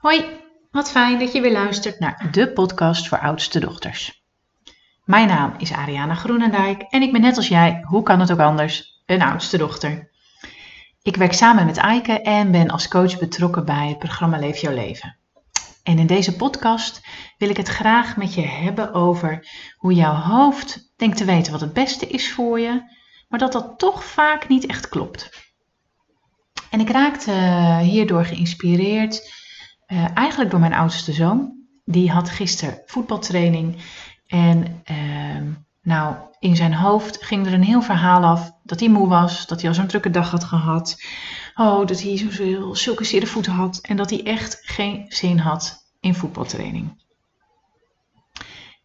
Hoi, wat fijn dat je weer luistert naar de podcast voor oudste dochters. Mijn naam is Ariana Groenendijk en ik ben net als jij, hoe kan het ook anders, een oudste dochter. Ik werk samen met Eike en ben als coach betrokken bij het programma Leef jouw leven. En in deze podcast wil ik het graag met je hebben over hoe jouw hoofd denkt te weten wat het beste is voor je, maar dat dat toch vaak niet echt klopt. En ik raakte hierdoor geïnspireerd, uh, eigenlijk door mijn oudste zoon. Die had gisteren voetbaltraining en uh, nou, in zijn hoofd ging er een heel verhaal af dat hij moe was, dat hij al zo'n drukke dag had gehad. Oh, dat hij zo, zulke zere voeten had en dat hij echt geen zin had in voetbaltraining.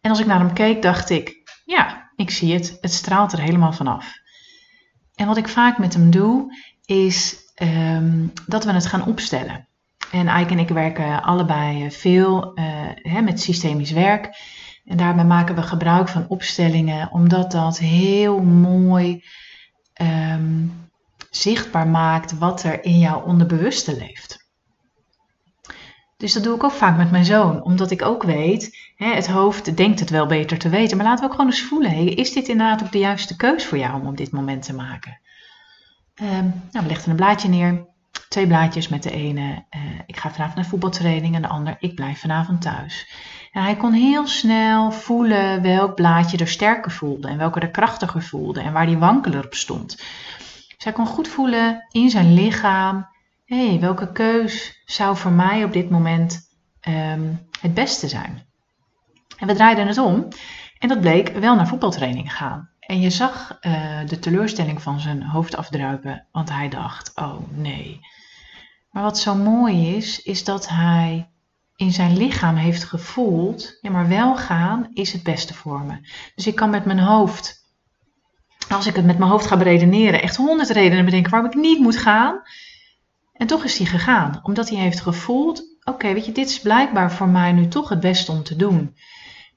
En als ik naar hem keek, dacht ik, ja, ik zie het, het straalt er helemaal vanaf. En wat ik vaak met hem doe, is um, dat we het gaan opstellen. En Ike en ik werken allebei veel uh, hè, met systemisch werk. En daarbij maken we gebruik van opstellingen, omdat dat heel mooi um, zichtbaar maakt wat er in jouw onderbewuste leeft. Dus dat doe ik ook vaak met mijn zoon, omdat ik ook weet, hè, het hoofd denkt het wel beter te weten, maar laten we ook gewoon eens voelen, is dit inderdaad ook de juiste keus voor jou om op dit moment te maken? Um, nou, we legden een blaadje neer, twee blaadjes met de ene, uh, ik ga vanavond naar voetbaltraining en de ander, ik blijf vanavond thuis. En hij kon heel snel voelen welk blaadje er sterker voelde en welke er krachtiger voelde en waar die wankeler op stond. Dus hij kon goed voelen in zijn lichaam, hé, hey, welke keus zou voor mij op dit moment um, het beste zijn? En we draaiden het om en dat bleek wel naar voetbaltraining gaan. En je zag uh, de teleurstelling van zijn hoofd afdruipen, want hij dacht: oh nee. Maar wat zo mooi is, is dat hij in zijn lichaam heeft gevoeld: ja, maar wel gaan is het beste voor me. Dus ik kan met mijn hoofd, als ik het met mijn hoofd ga beredeneren, echt honderd redenen bedenken waarom ik niet moet gaan. En toch is hij gegaan, omdat hij heeft gevoeld: oké, weet je, dit is blijkbaar voor mij nu toch het beste om te doen.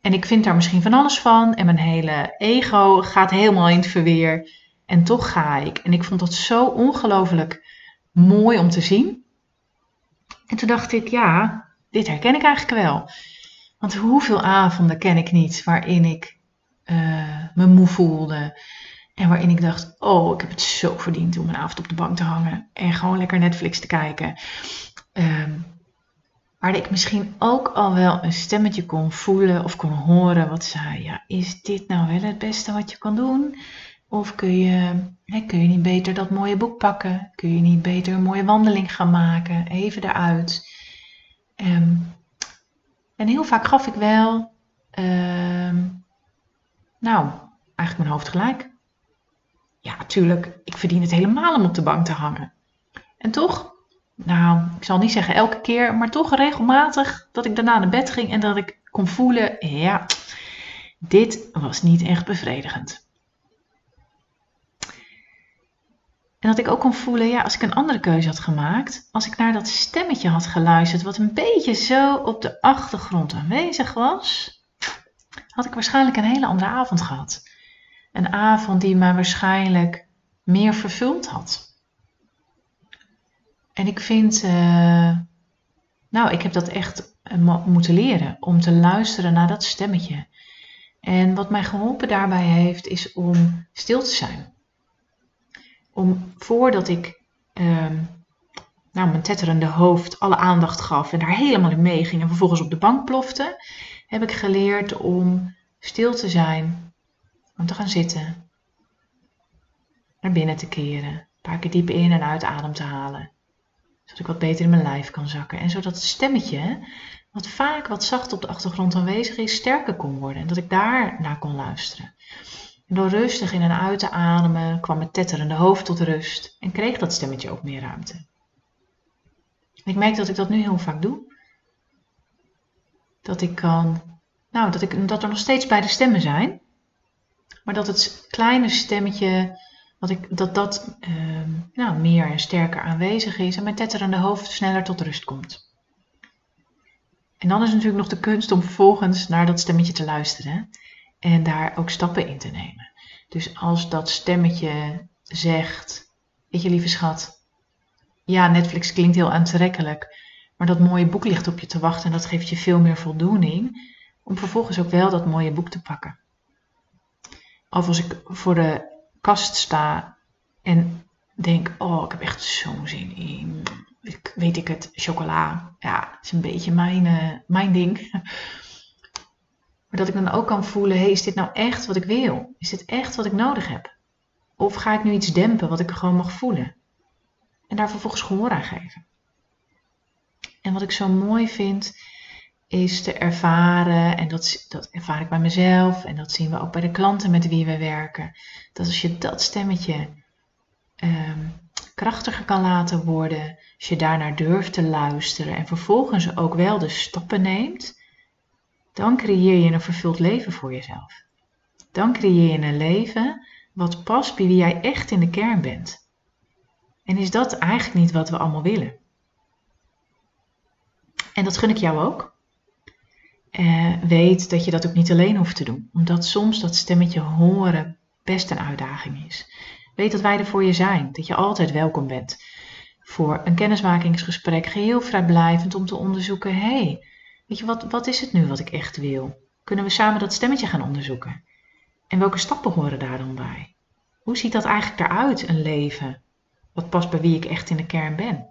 En ik vind daar misschien van alles van. En mijn hele ego gaat helemaal in het verweer. En toch ga ik. En ik vond dat zo ongelooflijk mooi om te zien. En toen dacht ik, ja, dit herken ik eigenlijk wel. Want hoeveel avonden ken ik niet waarin ik uh, me moe voelde. En waarin ik dacht, oh, ik heb het zo verdiend om een avond op de bank te hangen. En gewoon lekker Netflix te kijken. Um, waar ik misschien ook al wel een stemmetje kon voelen of kon horen wat zei, ja, is dit nou wel het beste wat je kan doen? Of kun je, hè, kun je niet beter dat mooie boek pakken? Kun je niet beter een mooie wandeling gaan maken? Even eruit. Um, en heel vaak gaf ik wel, um, nou, eigenlijk mijn hoofd gelijk. Ja, natuurlijk, ik verdien het helemaal om op de bank te hangen. En toch nou, ik zal niet zeggen elke keer, maar toch regelmatig dat ik daarna naar bed ging en dat ik kon voelen, ja, dit was niet echt bevredigend. En dat ik ook kon voelen, ja, als ik een andere keuze had gemaakt, als ik naar dat stemmetje had geluisterd, wat een beetje zo op de achtergrond aanwezig was, had ik waarschijnlijk een hele andere avond gehad. Een avond die mij waarschijnlijk meer vervuld had. En ik vind, uh, nou, ik heb dat echt uh, moeten leren om te luisteren naar dat stemmetje. En wat mij geholpen daarbij heeft, is om stil te zijn. Om voordat ik uh, nou, mijn tetterende hoofd alle aandacht gaf en daar helemaal in meeging en vervolgens op de bank plofte, heb ik geleerd om stil te zijn, om te gaan zitten, naar binnen te keren, een paar keer diep in en uit adem te halen zodat ik wat beter in mijn lijf kan zakken. En zodat het stemmetje, wat vaak wat zacht op de achtergrond aanwezig is, sterker kon worden. En dat ik daar naar kon luisteren. En door rustig in en uit te ademen kwam het tetterende hoofd tot rust en kreeg dat stemmetje ook meer ruimte. Ik merk dat ik dat nu heel vaak doe. Dat ik kan, nou, dat, ik, dat er nog steeds beide stemmen zijn, maar dat het kleine stemmetje dat ik, dat, dat uh, nou, meer en sterker aanwezig is en mijn tetterende hoofd sneller tot rust komt. En dan is natuurlijk nog de kunst om vervolgens naar dat stemmetje te luisteren en daar ook stappen in te nemen. Dus als dat stemmetje zegt, weet je lieve schat, ja Netflix klinkt heel aantrekkelijk, Maar dat mooie boek ligt op je te wachten en dat geeft je veel meer voldoening om vervolgens ook wel dat mooie boek te pakken. Of als ik voor de kast sta en denk, oh, ik heb echt zo'n zin in, weet ik het, chocola. Ja, is een beetje mijn, uh, mijn ding. Maar dat ik dan ook kan voelen, hey, is dit nou echt wat ik wil? Is dit echt wat ik nodig heb? Of ga ik nu iets dempen wat ik gewoon mag voelen? En daar vervolgens gehoor aan geven. En wat ik zo mooi vind, is te ervaren, en dat, dat ervaar ik bij mezelf, en dat zien we ook bij de klanten met wie we werken, dat als je dat stemmetje um, krachtiger kan laten worden, als je daarnaar durft te luisteren en vervolgens ook wel de stappen neemt, dan creëer je een vervuld leven voor jezelf. Dan creëer je een leven wat past bij wie jij echt in de kern bent. En is dat eigenlijk niet wat we allemaal willen? En dat gun ik jou ook. Uh, weet dat je dat ook niet alleen hoeft te doen, omdat soms dat stemmetje horen best een uitdaging is. Weet dat wij er voor je zijn, dat je altijd welkom bent voor een kennismakingsgesprek, geheel vrijblijvend om te onderzoeken: hé, hey, weet je wat, wat is het nu wat ik echt wil? Kunnen we samen dat stemmetje gaan onderzoeken? En welke stappen horen daar dan bij? Hoe ziet dat eigenlijk eruit, een leven? Wat past bij wie ik echt in de kern ben?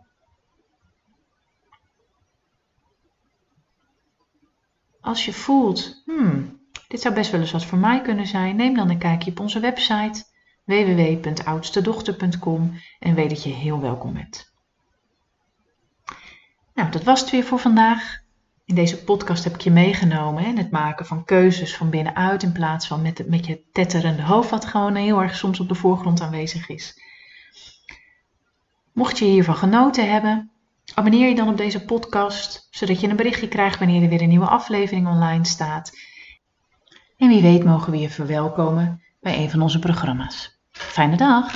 Als je voelt, hmm, dit zou best wel eens wat voor mij kunnen zijn, neem dan een kijkje op onze website www.oudstedochter.com en weet dat je heel welkom bent. Nou, dat was het weer voor vandaag. In deze podcast heb ik je meegenomen in het maken van keuzes van binnenuit in plaats van met, met je tetterende hoofd, wat gewoon heel erg soms op de voorgrond aanwezig is. Mocht je hiervan genoten hebben, abonneer je dan op deze podcast, zodat je een berichtje krijgt wanneer er weer een nieuwe aflevering online staat. En wie weet mogen we je verwelkomen bij een van onze programma's. Fijne dag!